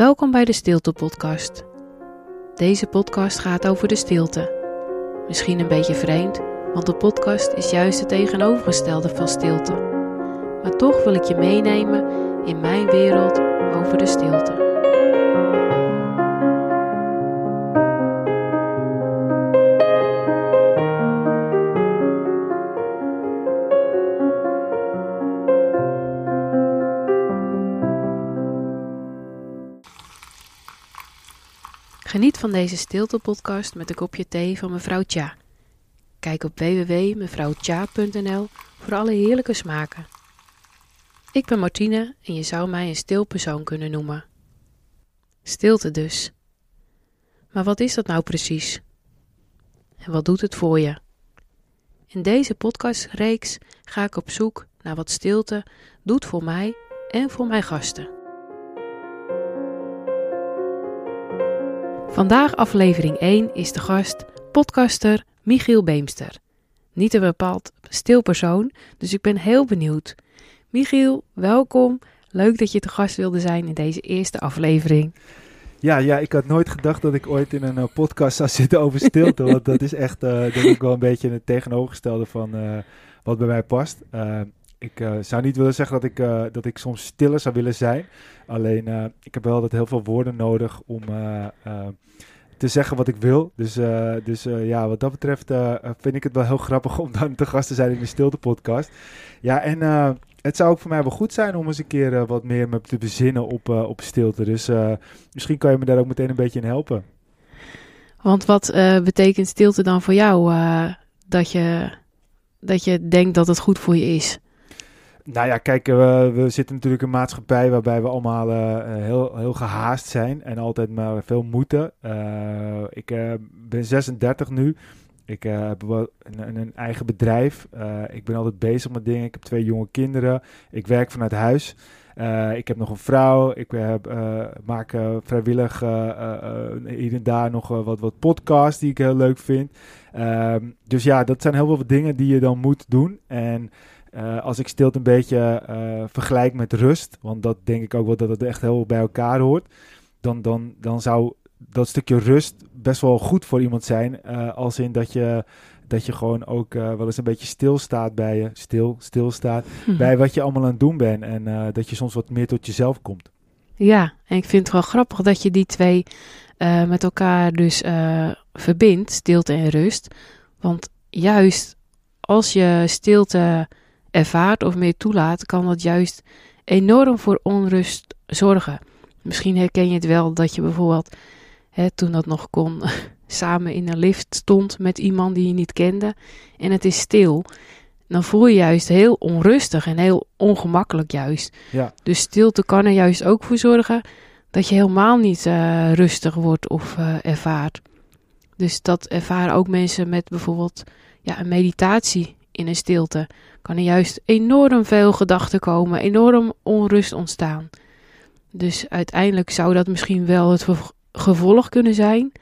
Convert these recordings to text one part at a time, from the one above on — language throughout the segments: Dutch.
Welkom bij de Stilte Podcast. Deze podcast gaat over de stilte. Misschien een beetje vreemd, want de podcast is juist het tegenovergestelde van stilte. Maar toch wil ik je meenemen in mijn wereld over de stilte. Geniet van deze stilte-podcast met een kopje thee van mevrouw Tja. Kijk op www.mevrouwtja.nl voor alle heerlijke smaken. Ik ben Martine en je zou mij een stil persoon kunnen noemen. Stilte dus. Maar wat is dat nou precies? En wat doet het voor je? In deze podcastreeks ga ik op zoek naar wat stilte doet voor mij en voor mijn gasten. Vandaag aflevering 1 is de gast podcaster Michiel Beemster. Niet een bepaald stil persoon, dus ik ben heel benieuwd. Michiel, welkom. Leuk dat je te gast wilde zijn in deze eerste aflevering. Ja, ja, ik had nooit gedacht dat ik ooit in een uh, podcast zou zitten over stilte. want dat is echt, uh, denk ik, wel een beetje het tegenovergestelde van uh, wat bij mij past. Ik zou niet willen zeggen dat ik, dat ik soms stiller zou willen zijn. Alleen, ik heb wel altijd heel veel woorden nodig om te zeggen wat ik wil. Dus, dus ja, wat dat betreft vind ik het wel heel grappig om dan te gast te zijn in de Stilte podcast. Ja, en het zou ook voor mij wel goed zijn om eens een keer wat meer me te bezinnen op, op stilte. Dus misschien kan je me daar ook meteen een beetje in helpen. Want wat betekent stilte dan voor jou? dat, je, dat je denkt dat het goed voor je is? Nou ja, kijk, we, we zitten natuurlijk in een maatschappij waarbij we allemaal uh, heel, heel gehaast zijn en altijd maar veel moeten. Ik ben 36 nu. Ik heb een, een, eigen bedrijf. ik ben altijd bezig met dingen. Ik heb twee jonge kinderen. Ik werk vanuit huis. ik heb nog een vrouw. Ik maak vrijwillig hier en daar nog wat, wat podcasts die ik heel leuk vind. Ehm, dus ja, dat zijn heel veel dingen die je dan moet doen. En uh, als ik stilte een beetje uh, vergelijk met rust, want dat denk ik ook wel dat het echt heel bij elkaar hoort, dan, dan, dan zou dat stukje rust best wel goed voor iemand zijn. Uh, als in dat je, dat je gewoon ook wel eens een beetje stilstaat bij je, stil, stilstaat hm. bij wat je allemaal aan het doen bent. En dat je soms wat meer tot jezelf komt. Ja, en ik vind het wel grappig dat je die twee met elkaar dus verbindt, stilte en rust. Want juist als je stilte ervaart of meer toelaat, kan dat juist enorm voor onrust zorgen. Misschien herken je het wel dat je bijvoorbeeld, hè, toen dat nog kon, samen in een lift stond met iemand die je niet kende en het is stil. Dan voel je juist heel onrustig en heel ongemakkelijk juist. Ja. Dus stilte kan er juist ook voor zorgen dat je helemaal niet uh, rustig wordt of uh, ervaart. Dus dat ervaren ook mensen met bijvoorbeeld ja, een meditatie in een stilte kan er juist enorm veel gedachten komen, enorm onrust ontstaan. Dus uiteindelijk zou dat misschien wel het gevolg kunnen zijn.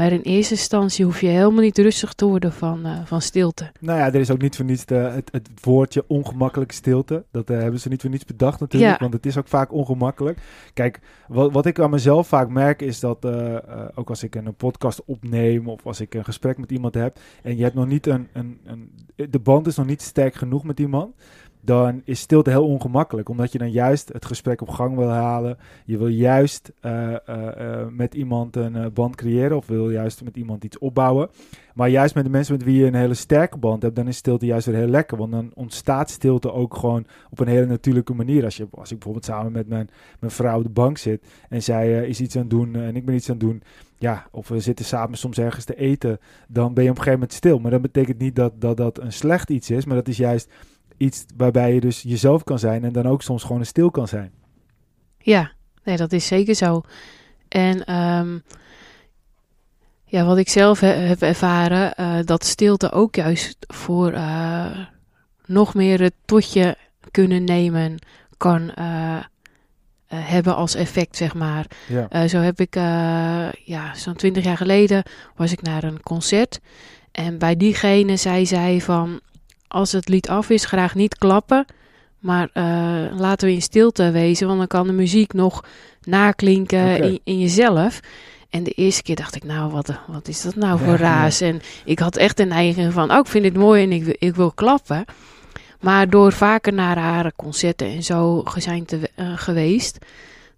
Maar in eerste instantie hoef je helemaal niet rustig te worden van, uh, van stilte. Nou ja, er is ook niet voor niets het, het woordje ongemakkelijke stilte. Dat uh, hebben ze niet voor niets bedacht natuurlijk, ja. want het is ook vaak ongemakkelijk. Kijk, wat, wat ik aan mezelf vaak merk is dat, uh, ook als ik een podcast opneem of als ik een gesprek met iemand heb en je hebt nog niet een, een, een de band is nog niet sterk genoeg met iemand, dan is stilte heel ongemakkelijk. Omdat je dan juist het gesprek op gang wil halen. Je wil juist uh, uh, uh, met iemand een band creëren of wil juist met iemand iets opbouwen. Maar juist met de mensen met wie je een hele sterke band hebt, dan is stilte juist weer heel lekker. Want dan ontstaat stilte ook gewoon op een hele natuurlijke manier. Als, je, als ik bijvoorbeeld samen met mijn, mijn vrouw op de bank zit en zij is iets aan het doen en ik ben iets aan het doen. Ja, of we zitten samen soms ergens te eten, dan ben je op een gegeven moment stil. Maar dat betekent niet dat, dat een slecht iets is, maar dat is juist iets waarbij je dus jezelf kan zijn en dan ook soms gewoon stil kan zijn. Ja, nee, dat is zeker zo. En um, ja, wat ik zelf he, heb ervaren, uh, dat stilte ook juist voor uh, nog meer het totje kunnen nemen kan uh, hebben als effect, zeg maar. Ja. zo heb ik, ja, zo'n twintig jaar geleden was ik naar een concert. En bij diegene zei zij van, als het lied af is, graag niet klappen, Maar uh, laten we in stilte wezen, want dan kan de muziek nog naklinken in, in, jezelf. En de eerste keer dacht ik, nou, wat, wat is dat nou voor raas? En ik had echt een neiging van, oh, ik vind het mooi en ik, ik wil klappen. Maar door vaker naar haar concerten en zo zijn te, uh, geweest,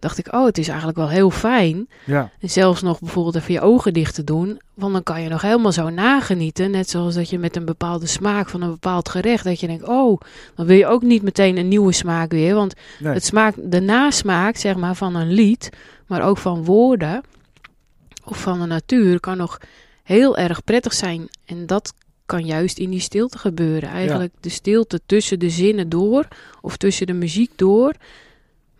dacht ik, oh, het is eigenlijk wel heel fijn. Ja. En zelfs nog bijvoorbeeld even je ogen dicht te doen. Want dan kan je nog helemaal zo nagenieten. Net zoals dat je met een bepaalde smaak van een bepaald gerecht. Dat je denkt, oh, dan wil je ook niet meteen een nieuwe smaak weer. Want het smaakt, de nasmaak, zeg maar, van een lied. Maar ook van woorden. Of van de natuur. Kan nog heel erg prettig zijn. En dat kan juist in die stilte gebeuren. Eigenlijk de stilte tussen de zinnen door. Of tussen de muziek door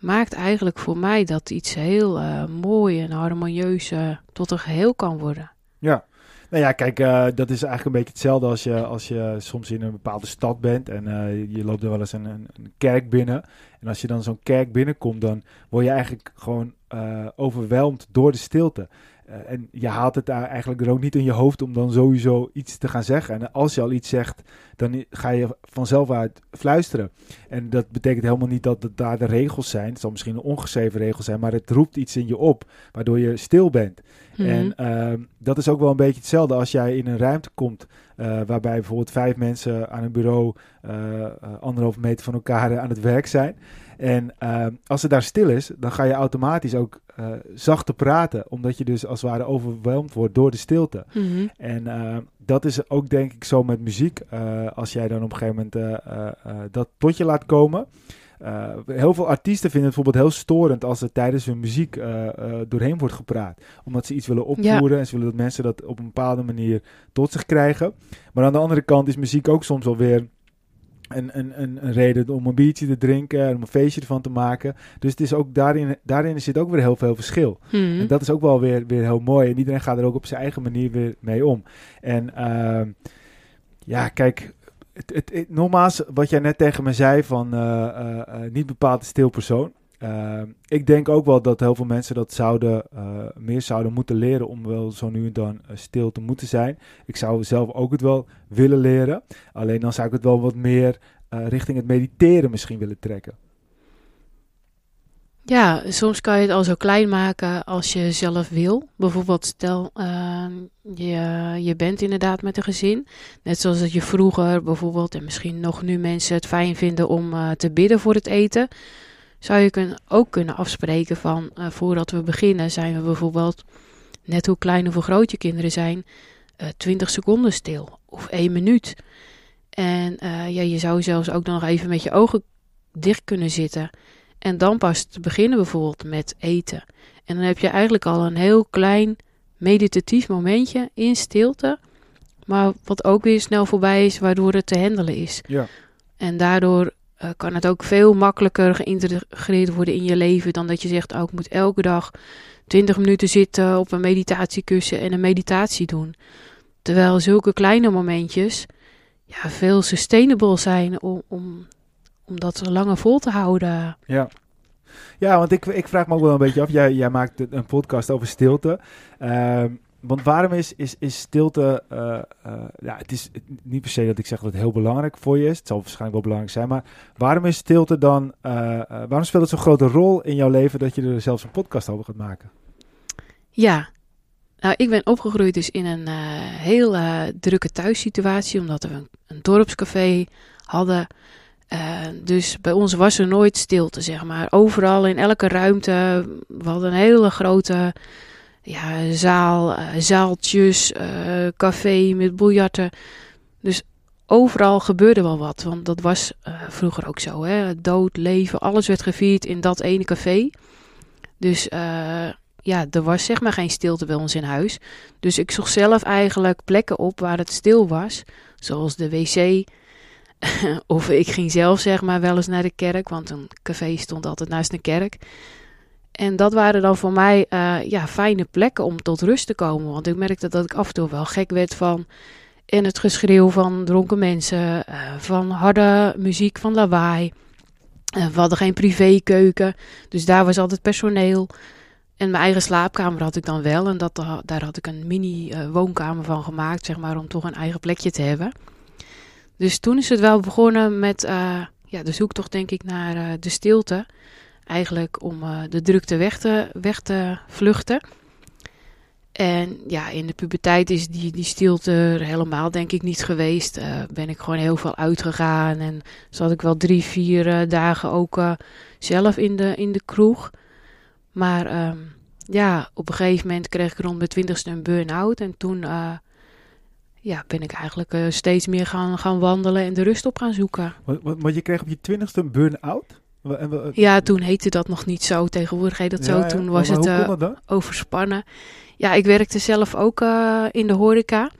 maakt eigenlijk voor mij dat iets heel uh, mooi en harmonieus uh, tot een geheel kan worden. Ja, nou ja, kijk, uh, dat is eigenlijk een beetje hetzelfde als je, als je soms in een bepaalde stad bent en je loopt er wel eens een, een, een, kerk binnen. En als je dan zo'n kerk binnenkomt, dan word je eigenlijk gewoon overweldigd door de stilte. Uh, en je haalt het daar eigenlijk er ook niet in je hoofd om dan sowieso iets te gaan zeggen. En als je al iets zegt, dan ga je vanzelf uit fluisteren. En dat betekent helemaal niet dat het daar de regels zijn. Het zal misschien een ongeschreven regel zijn, maar het roept iets in je op, waardoor je stil bent. Mhm. En uh, dat is ook wel een beetje hetzelfde als jij in een ruimte komt, uh, waarbij bijvoorbeeld vijf mensen aan een bureau uh, anderhalve meter van elkaar aan het werk zijn. En uh, als het daar stil is, dan ga je automatisch ook zachter praten. Omdat je dus als het ware overweldigd wordt door de stilte. Mm-hmm. En dat is ook denk ik zo met muziek. als jij dan op een gegeven moment dat tot je laat komen. Heel veel artiesten vinden het bijvoorbeeld heel storend als er tijdens hun muziek doorheen wordt gepraat. Omdat ze iets willen opvoeren en ze willen dat mensen dat op een bepaalde manier tot zich krijgen. Maar aan de andere kant is muziek ook soms wel weer een, een, een, een, reden om een biertje te drinken, om een feestje ervan te maken. Dus het is ook daarin, daarin zit ook weer heel veel verschil. Hmm. En dat is ook wel weer, weer heel mooi. En iedereen gaat er ook op zijn eigen manier weer mee om. En uh, ja, kijk, het, het, nogmaals, wat jij net tegen me zei van uh, uh, niet bepaald stil persoon. Ik denk ook wel dat heel veel mensen dat zouden, meer zouden moeten leren om wel zo nu en dan stil te moeten zijn. Ik zou zelf ook het wel willen leren. Alleen dan zou ik het wel wat meer richting het mediteren misschien willen trekken. Ja, soms kan je het al zo klein maken als je zelf wil. Bijvoorbeeld stel, je, je bent inderdaad met een gezin. Net zoals dat je vroeger bijvoorbeeld, en misschien nog nu mensen het fijn vinden om te bidden voor het eten zou je kun, ook kunnen afspreken van uh, voordat we beginnen zijn we bijvoorbeeld, net hoe klein of hoe groot je kinderen zijn, uh, eh, 20 seconden stil of 1 minuut. En uh, ja, je zou zelfs ook nog even met je ogen dicht kunnen zitten. En dan pas te beginnen bijvoorbeeld met eten. En dan heb je eigenlijk al een heel klein meditatief momentje in stilte. Maar wat ook weer snel voorbij is, waardoor het te handelen is. Ja. En daardoor uh, kan het ook veel makkelijker geïntegreerd worden in je leven dan dat je zegt, oh, ik moet elke dag 20 minuten zitten op een meditatiekussen en een meditatie doen. Terwijl zulke kleine momentjes ja, veel sustainable zijn om, om, om dat langer vol te houden. Ja. Ja, want ik, ik vraag me ook wel een beetje af. Jij, jij maakt een podcast over stilte. Uh, want waarom is, is, is stilte. Uh, uh, ja, het is niet per se dat ik zeg dat het heel belangrijk voor je is. Het zal waarschijnlijk wel belangrijk zijn. Maar waarom is stilte dan. Uh, waarom speelt het zo'n grote rol in jouw leven dat je er zelfs een podcast over gaat maken? Ja, nou, ik ben opgegroeid dus in een heel drukke thuissituatie. Omdat we een, een dorpscafé hadden. Dus bij ons was er nooit stilte, zeg maar. Overal in elke ruimte. We hadden een hele grote ja, zaal, uh, zaaltjes, uh, café met biljarten. Dus overal gebeurde wel wat. Want dat was vroeger ook zo. Hè? Dood, leven, alles werd gevierd in dat ene café. Dus ja, er was zeg maar geen stilte bij ons in huis. Dus ik zocht zelf eigenlijk plekken op waar het stil was. Zoals de wc. of ik ging zelf zeg maar wel eens naar de kerk. Want een café stond altijd naast een kerk. En dat waren dan voor mij uh, ja, fijne plekken om tot rust te komen. Want ik merkte dat ik af en toe wel gek werd van. En het geschreeuw van dronken mensen, uh, van harde muziek, van lawaai. Uh, we hadden geen privékeuken, dus daar was altijd personeel. En mijn eigen slaapkamer had ik dan wel. En dat, daar had ik een mini woonkamer van gemaakt, zeg maar, om toch een eigen plekje te hebben. Dus toen is het wel begonnen met ja, de zoektocht denk ik naar de stilte. Eigenlijk om de drukte weg te, weg te vluchten. En ja, in de puberteit is die, die stilte er helemaal denk ik niet geweest. Uh, ben ik gewoon heel veel uitgegaan en zat ik wel drie, vier uh, dagen ook uh, zelf in de, in de kroeg. Maar um, ja, op een gegeven moment kreeg ik rond mijn twintigste een burn-out. En toen ja, ben ik eigenlijk steeds meer gaan, gaan wandelen en de rust op gaan zoeken. Maar je kreeg op je twintigste een burn-out? Ja, toen heette dat nog niet zo. Tegenwoordig heet dat zo. Toen was het overspannen. Ja, ik werkte zelf ook uh, in de horeca.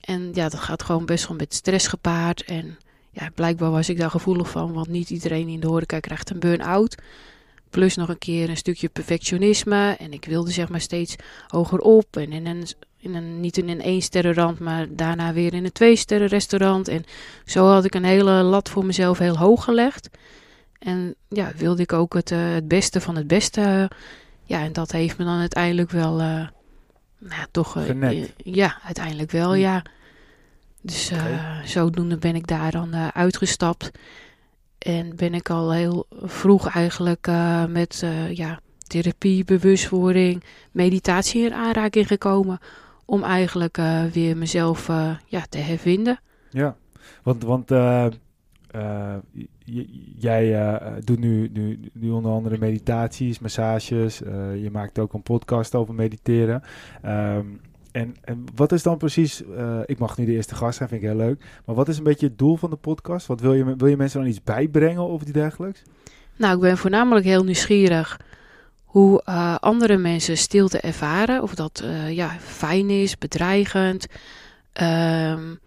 En ja, dat gaat gewoon best wel met stress gepaard. En ja, blijkbaar was ik daar gevoelig van, want niet iedereen in de horeca krijgt een burn-out. Plus nog een keer een stukje perfectionisme. En ik wilde zeg maar steeds hoger op. En in een, in een, niet in een één sterrenrand, maar daarna weer in een twee sterren restaurant. En zo had ik een hele lat voor mezelf heel hoog gelegd. En ja, wilde ik ook het, uh, het beste van het beste. Ja, en dat heeft me dan uiteindelijk wel... Uh, nou, toch, uh, ja, uiteindelijk wel, hm. ja. Dus uh, zodoende ben ik daar dan uitgestapt. En ben ik al heel vroeg eigenlijk met ja, therapie, bewustwording, meditatie in aanraking gekomen. Om eigenlijk weer mezelf ja, te hervinden. Ja, want, want jij uh, doet nu, nu, nu onder andere meditaties, massages. Je maakt ook een podcast over mediteren. Um, en, en wat is dan precies, uh, ik mag nu de eerste gast zijn, vind ik heel leuk. Maar wat is een beetje het doel van de podcast? Wat wil je, wil je mensen dan iets bijbrengen of iets dergelijks? Nou, ik ben voornamelijk heel nieuwsgierig hoe andere mensen stilte ervaren. Of dat ja, fijn is, bedreigend. Um,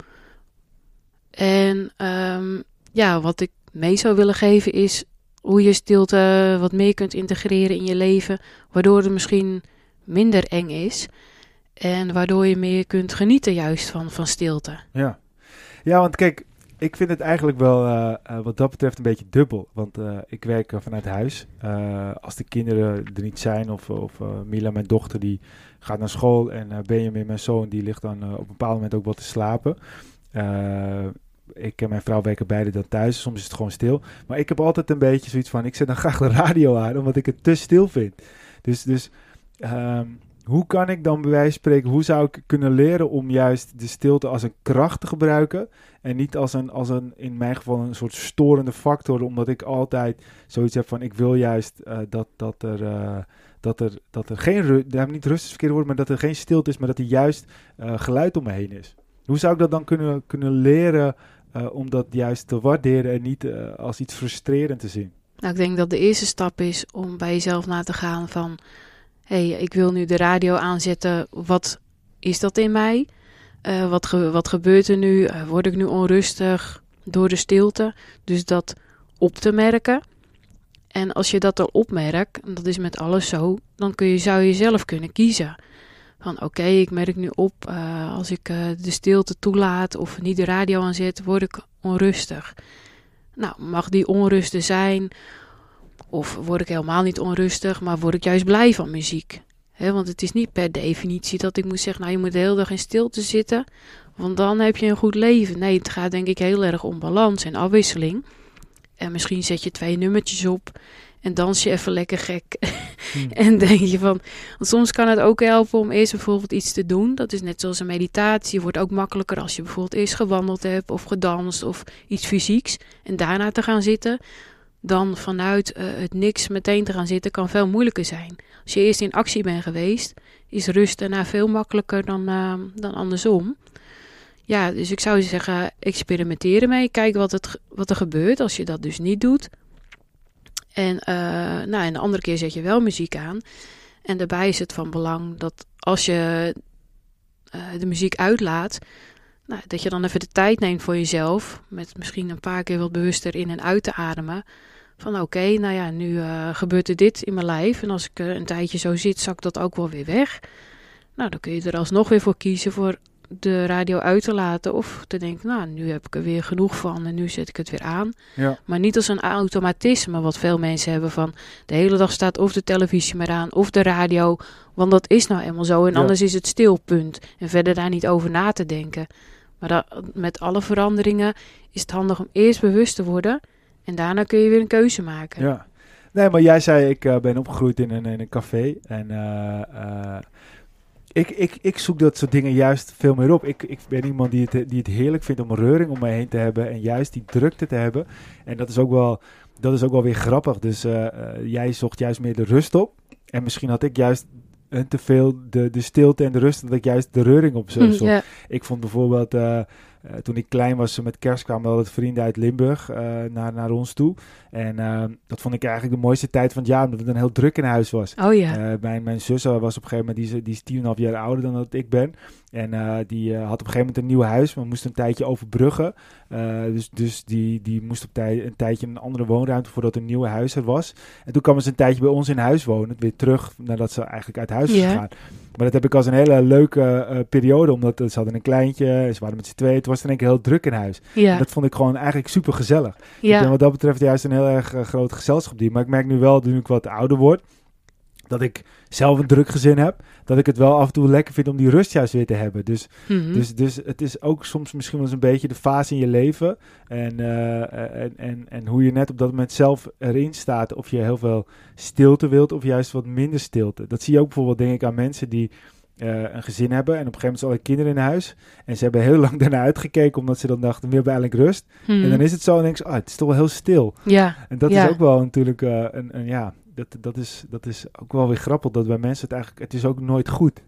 en um, ja, wat ik mee zou willen geven is hoe je stilte wat meer kunt integreren in je leven, waardoor het misschien minder eng is en waardoor je meer kunt genieten juist van, van stilte. Ja. ja, want kijk, ik vind het eigenlijk wel uh, uh, wat dat betreft een beetje dubbel. Want uh, ik werk vanuit huis. als de kinderen er niet zijn, of, of Mila, mijn dochter, die gaat naar school. En Benjamin, mijn zoon, die ligt dan op een bepaald moment ook wat te slapen ik en mijn vrouw werken beide dan thuis. Soms is het gewoon stil. Maar ik heb altijd een beetje zoiets van: ik zet dan graag de radio aan, omdat ik het te stil vind. Dus, dus um, hoe kan ik dan bij wijze van spreken, hoe zou ik kunnen leren om juist de stilte als een kracht te gebruiken? En niet als een, als een in mijn geval, een soort storende factor. Omdat ik altijd zoiets heb van: ik wil juist uh, dat, dat er. Uh, dat er, dat er geen, daar niet rust is verkeerd wordt, maar dat er geen stilte is, maar dat er juist uh, geluid om me heen is. Hoe zou ik dat dan kunnen, kunnen leren om dat juist te waarderen en niet als iets frustrerend te zien? Nou, ik denk dat de eerste stap is om bij jezelf na te gaan van... hey, ik wil nu de radio aanzetten. Wat is dat in mij? Uh, wat, wat gebeurt er nu? word ik nu onrustig door de stilte? Dus dat op te merken. En als je dat al opmerkt, en dat is met alles zo, dan kun je, zou je zelf kunnen kiezen. Van oké, ik merk nu op, uh, als ik de stilte toelaat of niet de radio aanzet, word ik onrustig. Nou, mag die onrust er zijn? Of word ik helemaal niet onrustig, maar word ik juist blij van muziek? He, want het is niet per definitie dat ik moet zeggen, nou je moet de hele dag in stilte zitten, want dan heb je een goed leven. Nee, het gaat denk ik heel erg om balans en afwisseling. En misschien zet je twee nummertjes op en dans je even lekker gek. Hmm. en denk je van. Want soms kan het ook helpen om eerst bijvoorbeeld iets te doen. Dat is net zoals een meditatie. Wordt ook makkelijker als je bijvoorbeeld eerst gewandeld hebt of gedanst of iets fysieks. En daarna te gaan zitten. Dan vanuit uh, het niks meteen te gaan zitten kan veel moeilijker zijn. Als je eerst in actie bent geweest, is rust daarna veel makkelijker dan, uh, dan andersom. Ja, dus ik zou zeggen, experimenteer ermee. Kijk wat, het, wat er gebeurt als je dat dus niet doet. En, uh, nou, en de andere keer zet je wel muziek aan. En daarbij is het van belang dat als je uh, de muziek uitlaat, nou, dat je dan even de tijd neemt voor jezelf. Met misschien een paar keer wat bewuster in en uit te ademen. Van oké, nou ja, nu uh, gebeurt er dit in mijn lijf. En als ik een tijdje zo zit, zakt dat ook wel weer weg. Nou, dan kun je er alsnog weer voor kiezen voor de radio uit te laten of te denken, nou, nu heb ik er weer genoeg van en nu zet ik het weer aan. Ja. Maar niet als een automatisme, wat veel mensen hebben van de hele dag staat of de televisie maar aan of de radio, want dat is nou eenmaal zo en anders is het stilpunt en verder daar niet over na te denken. Maar dat, met alle veranderingen is het handig om eerst bewust te worden En daarna kun je weer een keuze maken. Ja. Nee, maar jij zei, ik uh, ben opgegroeid in een, in een café. En uh, ik, ik, ik zoek dat soort dingen juist veel meer op. Ik, ik ben iemand die het, die het heerlijk vindt om een reuring om me heen te hebben. En juist die drukte te hebben. En dat is ook wel, dat is ook wel weer grappig. Dus jij zocht juist meer de rust op. En misschien had ik juist te veel de, de stilte en de rust. Dat ik juist de reuring op zocht. Mm, Ik vond bijvoorbeeld... Uh, uh, toen ik klein was, met kerst kwamen altijd vrienden uit Limburg uh, naar, naar ons toe. En uh, dat vond ik eigenlijk de mooiste tijd van het jaar, omdat het dan heel druk in huis was. Oh ja. mijn, mijn zus was op een gegeven moment, die, die is tien en half jaar ouder dan dat ik ben. En die had op een gegeven moment een nieuw huis, maar moest een tijdje overbruggen. Dus dus die, die moest op tij, een tijdje in een andere woonruimte voordat een nieuwe huis er was. En toen kwam ze een tijdje bij ons in huis wonen, weer terug nadat ze eigenlijk uit huis was yeah. gegaan. Maar dat heb ik als een hele leuke periode, omdat ze hadden een kleintje, ze waren met z'n tweeën. Het was in één keer heel druk in huis. Yeah. dat vond ik gewoon eigenlijk super gezellig. Ik ben wat dat betreft juist een heel erg groot gezelschap die. Maar ik merk nu wel, nu ik wat ouder word, dat ik zelf een druk gezin heb, dat ik het wel af en toe lekker vind om die rust juist weer te hebben. Dus, mm -hmm. dus, dus het is ook soms misschien wel eens een beetje de fase in je leven en, uh, en, en, en hoe je net op dat moment zelf erin staat. Of je heel veel stilte wilt of juist wat minder stilte. Dat zie je ook bijvoorbeeld, denk ik, aan mensen die uh, een gezin hebben en op een gegeven moment zijn alle kinderen in huis. En ze hebben heel lang daarna uitgekeken omdat ze dan dachten, we hebben eigenlijk rust. Hmm. En dan is het zo en denk je, oh, het is toch wel heel stil. Ja. En dat ja. is ook wel natuurlijk uh, een, een, ja, dat, dat, is, dat is ook wel weer grappig dat bij mensen het eigenlijk, het is ook nooit goed.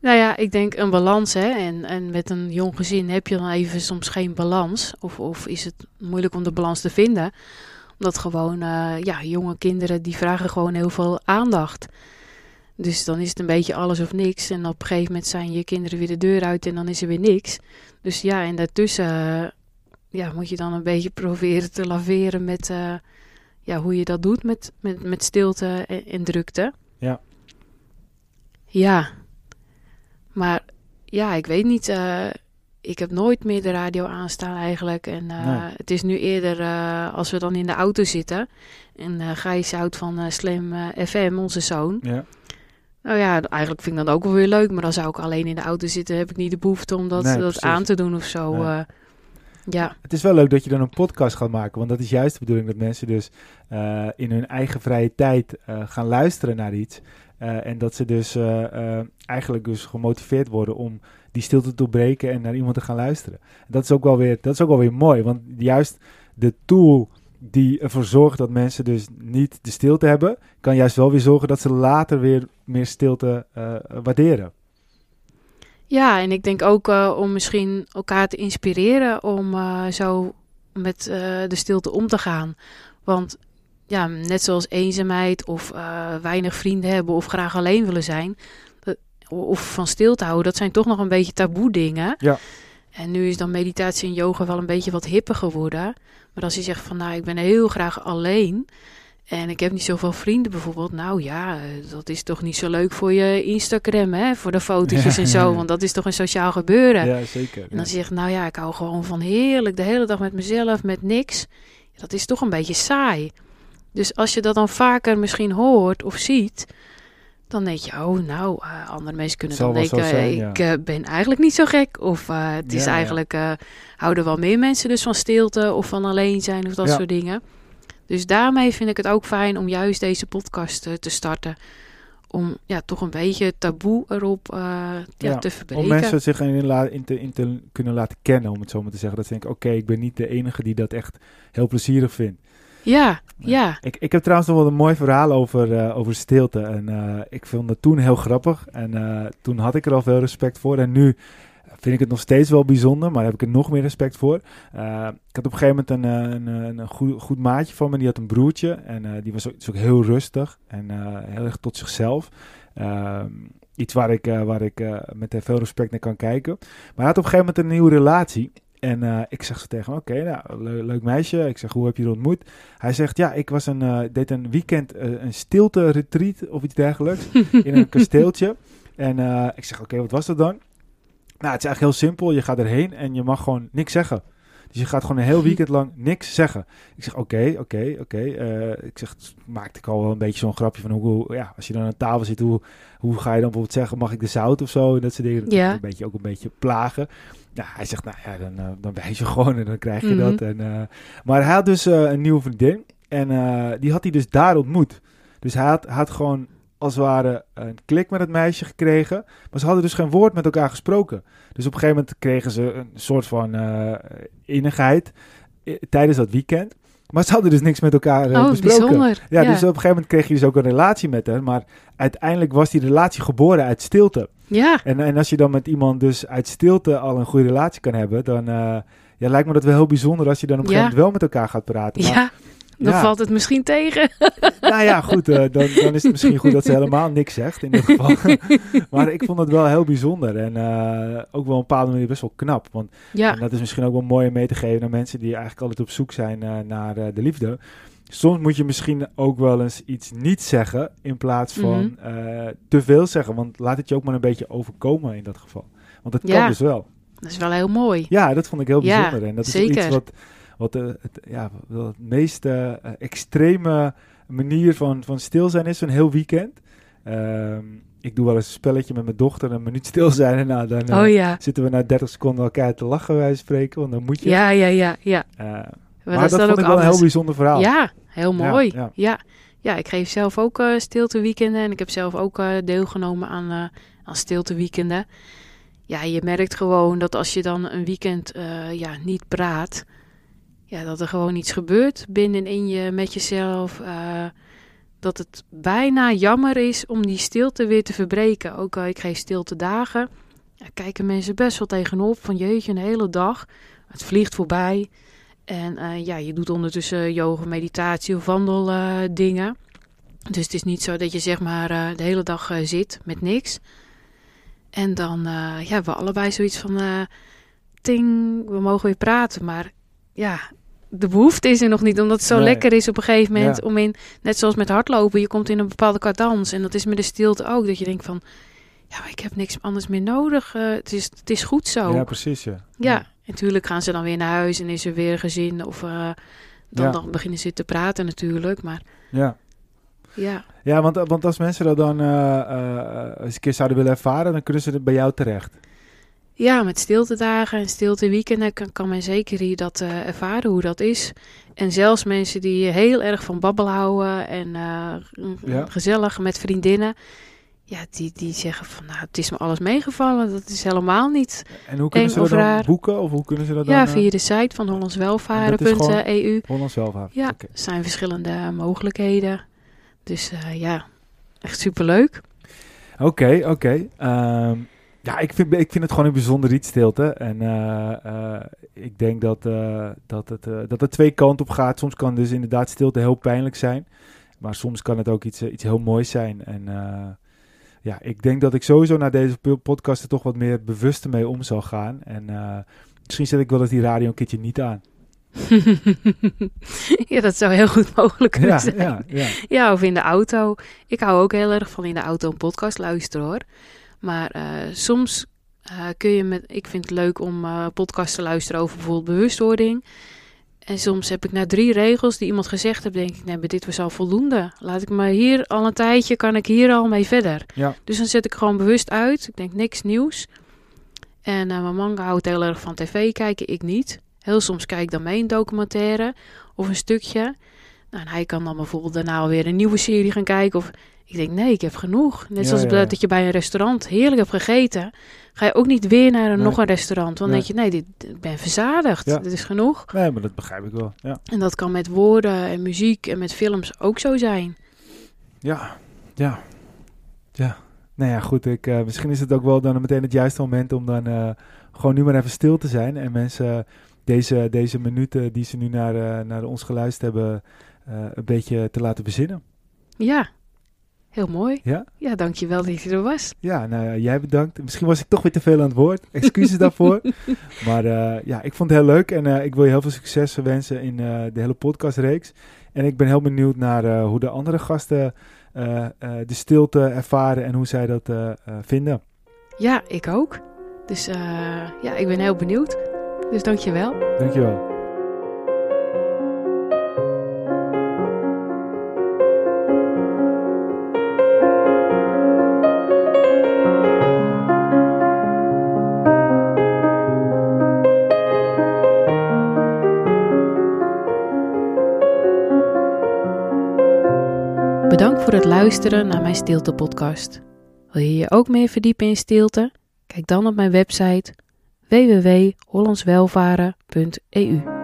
Nou ja, ik denk een balans, hè. En, en met een jong gezin heb je dan even soms geen balans. Of, of is het moeilijk om de balans te vinden. Omdat gewoon, uh, ja, jonge kinderen die vragen gewoon heel veel aandacht. Dus dan is het een beetje alles of niks. En op een gegeven moment zijn je kinderen weer de deur uit en dan is er weer niks. Dus ja, en daartussen uh, ja, moet je dan een beetje proberen te laveren met uh, ja, hoe je dat doet met, met, met stilte en, en drukte. Ja. Ja. Maar ja, ik weet niet. Uh, ik heb nooit meer de radio aanstaan eigenlijk. En uh, nee. het is nu eerder als we dan in de auto zitten. En uh, Gijs houdt van Slim FM, onze zoon. Ja. Nou ja, eigenlijk vind ik dat ook wel weer leuk. Maar dan zou ik alleen in de auto zitten. Heb ik niet de behoefte om dat, nee, dat aan te doen of zo. Nee. ja. Het is wel leuk dat je dan een podcast gaat maken. Want dat is juist de bedoeling dat mensen dus in hun eigen vrije tijd gaan luisteren naar iets. En dat ze dus eigenlijk dus gemotiveerd worden om die stilte te doorbreken en naar iemand te gaan luisteren. Dat is ook wel weer, dat is ook wel weer mooi, want juist de tool die ervoor zorgt dat mensen dus niet de stilte hebben, kan juist wel weer zorgen dat ze later weer meer stilte waarderen. Ja, en ik denk ook om misschien elkaar te inspireren om zo met de stilte om te gaan. Want ja, net zoals eenzaamheid of weinig vrienden hebben of graag alleen willen zijn. Dat, of van stilte houden, dat zijn toch nog een beetje taboe dingen. Ja. En nu is dan meditatie en yoga wel een beetje wat hipper geworden. Maar als je zegt van nou, ik ben heel graag alleen. En ik heb niet zoveel vrienden bijvoorbeeld. Nou ja, dat is toch niet zo leuk voor je Instagram, hè? Voor de fotootjes ja, en zo. Ja, ja. Want dat is toch een sociaal gebeuren. Ja, zeker. En dan zeg je, nou ja, ik hou gewoon van heerlijk de hele dag met mezelf, met niks. Dat is toch een beetje saai. Dus als je dat dan vaker misschien hoort of ziet, dan denk je, oh nou, uh, andere mensen kunnen dan denken, zijn, ja. ik uh, ben eigenlijk niet zo gek. Of uh, het is ja, eigenlijk, houden wel meer mensen dus van stilte of van alleen zijn of dat ja. soort dingen. Dus daarmee vind ik het ook fijn om juist deze podcast te starten. Om ja, toch een beetje taboe erop ja, te verbreken. Om mensen zich in, in, te, in te kunnen laten kennen, om het zo maar te zeggen. Dat ze denken, oké, okay, ik ben niet de enige die dat echt heel plezierig vindt. Ja, ja. Ik, ik heb trouwens nog wel een mooi verhaal over, uh, over stilte. En uh, ik vond het toen heel grappig. En uh, toen had ik er al veel respect voor. En nu vind ik het nog steeds wel bijzonder, maar heb ik er nog meer respect voor. ik had op een gegeven moment een, een, een, een goed, goed, maatje van me. Die had een broertje. En die was ook, ook, heel rustig en heel erg tot zichzelf. Ehm, iets waar ik, waar ik met veel respect naar kan kijken. Maar hij had op een gegeven moment een nieuwe relatie. En uh, ik zeg zo tegen hem, oké, okay, nou, le leuk meisje. Ik zeg, hoe heb je het ontmoet? Hij zegt, ja, ik was een, uh, deed een weekend uh, een stilte retreat of iets dergelijks in een kasteeltje. En ik zeg, oké, okay, wat was dat dan? Nou, het is eigenlijk heel simpel. Je gaat erheen en je mag gewoon niks zeggen. Dus je gaat gewoon een heel weekend lang niks zeggen. Ik zeg, oké, oké, oké. ik zeg, maakte ik al wel een beetje zo'n grapje van hoe, ja, als je dan aan tafel zit, hoe, hoe ga je dan bijvoorbeeld zeggen, mag ik de zout of zo? En dat soort dingen. Ja. Een beetje, ook een beetje plagen. Ja, hij zegt, nou ja, dan, uh, dan wijs je gewoon en dan krijg je mhm. dat. En, uh, maar hij had dus uh, een nieuwe vriendin en die had hij dus daar ontmoet. Dus hij had, had gewoon als het ware een klik met het meisje gekregen. Maar ze hadden dus geen woord met elkaar gesproken. Dus op een gegeven moment kregen ze een soort van innigheid tijdens dat weekend. Maar ze hadden dus niks met elkaar uh, oh, besproken. Bijzonder. Ja, dus op een gegeven moment kreeg je dus ook een relatie met haar. Maar uiteindelijk was die relatie geboren uit stilte. Ja. En, en als je dan met iemand dus uit stilte al een goede relatie kan hebben, dan uh, ja, lijkt me dat wel heel bijzonder als je dan op een gegeven moment wel met elkaar gaat praten. Maar, ja. Dan valt het misschien tegen. Nou ja, goed. Uh, dan, dan is het misschien goed dat ze helemaal niks zegt in dit geval. maar ik vond het wel heel bijzonder. En uh, ook wel een bepaalde manier best wel knap. Want ja. en dat is misschien ook wel mooi om mee te geven naar mensen die eigenlijk altijd op zoek zijn uh, naar de liefde. Soms moet je misschien ook wel eens iets niet zeggen in plaats van mm -hmm. te veel zeggen. Want laat het je ook maar een beetje overkomen in dat geval. Want dat kan dus wel. Dat is wel heel mooi. Ja, dat vond ik heel bijzonder. en dat is iets wat wat de, het, ja, het meest uh, extreme manier van, van stil zijn is, een heel weekend. Uh, ik doe wel eens een spelletje met mijn dochter, een minuut stil zijn en nou, dan uh, oh, ja. zitten we na 30 seconden elkaar te lachen, wij spreken, want dan moet je. Ja, ja, ja, ja. Uh, maar, maar dat, vond ik wel een heel bijzonder verhaal. Ja, heel mooi. Ja, ja. ja. ik geef zelf ook uh, stilteweekenden en ik heb zelf ook uh, deelgenomen aan, uh, aan stilteweekenden. Ja, je merkt gewoon dat als je dan een weekend ja, niet praat, ja, dat er gewoon iets gebeurt binnenin je met jezelf. Uh, dat het bijna jammer is om die stilte weer te verbreken. Ook al ik geef stilte dagen, ja, kijken mensen best wel tegenop van jeetje, een hele dag. Het vliegt voorbij. En uh, ja, je doet ondertussen yoga, meditatie of wandeldingen. Dus het is niet zo dat je zeg maar uh, de hele dag zit met niks. En dan ja, hebben we allebei zoiets van... ting, we mogen weer praten, maar ja, de behoefte is er nog niet, omdat het zo lekker is op een gegeven moment om in, net zoals met hardlopen, je komt in een bepaalde cadans en dat is met de stilte ook, dat je denkt van, ja, ik heb niks anders meer nodig, uh, het, is, het is goed zo. Ja, precies, ja. Ja, en natuurlijk gaan ze dan weer naar huis en is er weer gezin of uh, dan, dan beginnen ze te praten natuurlijk, maar... Ja. Ja, ja want, want als mensen dat dan uh, eens een keer zouden willen ervaren, dan kunnen ze bij jou terecht. Ja, met stiltedagen en stilteweekenden kan, kan men zeker hier dat uh, ervaren hoe dat is. En zelfs mensen die heel erg van babbel houden en uh, gezellig met vriendinnen. Ja, die, die zeggen van nou, het is me alles meegevallen. Dat is helemaal niet. En hoe kunnen ze dat dan boeken? Of hoe kunnen ze dat ja, dan, via de site van hollandswelvaren.eu. Hollandswelvaren. Ja, er zijn verschillende mogelijkheden. Dus ja, echt superleuk. Oké, okay, oké. Okay. Um, ja, ik vind, ik vind het gewoon een bijzonder iets stilte. En uh, uh, ik denk dat, uh, dat, het, dat het twee kanten op gaat. Soms kan dus inderdaad stilte heel pijnlijk zijn. Maar soms kan het ook iets, iets heel moois zijn. En ja, ik denk dat ik sowieso naar deze podcast er toch wat meer bewust mee om zal gaan. En misschien zet ik wel eens die radio een keertje niet aan. ja, dat zou heel goed mogelijk kunnen ja, zijn. Ja, ja. ja, of in de auto. Ik hou ook heel erg van in de auto een podcast luisteren hoor. Maar uh, soms uh, kun je met. Ik vind het leuk om uh, podcasts te luisteren over bijvoorbeeld bewustwording. En soms heb ik na drie regels die iemand gezegd heeft, denk ik, nee, dit was al voldoende. Laat ik me hier al een tijdje, kan ik hier al mee verder. Ja. Dus dan zet ik gewoon bewust uit. Ik denk niks nieuws. En mijn man houdt heel erg van tv kijken, ik niet. Heel soms kijk ik dan mee een documentaire of een stukje. Nou, en hij kan dan bijvoorbeeld daarna alweer een nieuwe serie gaan kijken. Of ik denk, nee, ik heb genoeg. Net zoals dat je bij een restaurant heerlijk hebt gegeten. Ga je ook niet weer naar een, nog een restaurant. Want dan denk je, nee, dit, ik ben verzadigd. Dit is genoeg. Nee, maar dat begrijp ik wel. Ja. En dat kan met woorden en muziek en met films ook zo zijn. Ja, ja, ja. Nou ja, goed. Ik, uh, misschien is het ook wel dan meteen het juiste moment om dan uh, gewoon nu maar even stil te zijn. En mensen deze, deze minuten die ze nu naar, uh, naar ons geluisterd hebben, een beetje te laten bezinnen. Ja, Heel mooi. Ja? Ja, dankjewel dat je er was. Ja, nou jij bedankt. Misschien was ik toch weer te veel aan het woord. Excuses daarvoor. Maar uh, ja, ik vond het heel leuk en uh, ik wil je heel veel succes wensen in uh, de hele podcastreeks. En ik ben heel benieuwd naar hoe de andere gasten de stilte ervaren en hoe zij dat vinden. Ja, ik ook. Dus ja, ik ben heel benieuwd. Dus dankjewel. Dankjewel. Voor het luisteren naar mijn stilte podcast. Wil je je ook meer verdiepen in stilte? Kijk dan op mijn website www.hollandswelvaren.eu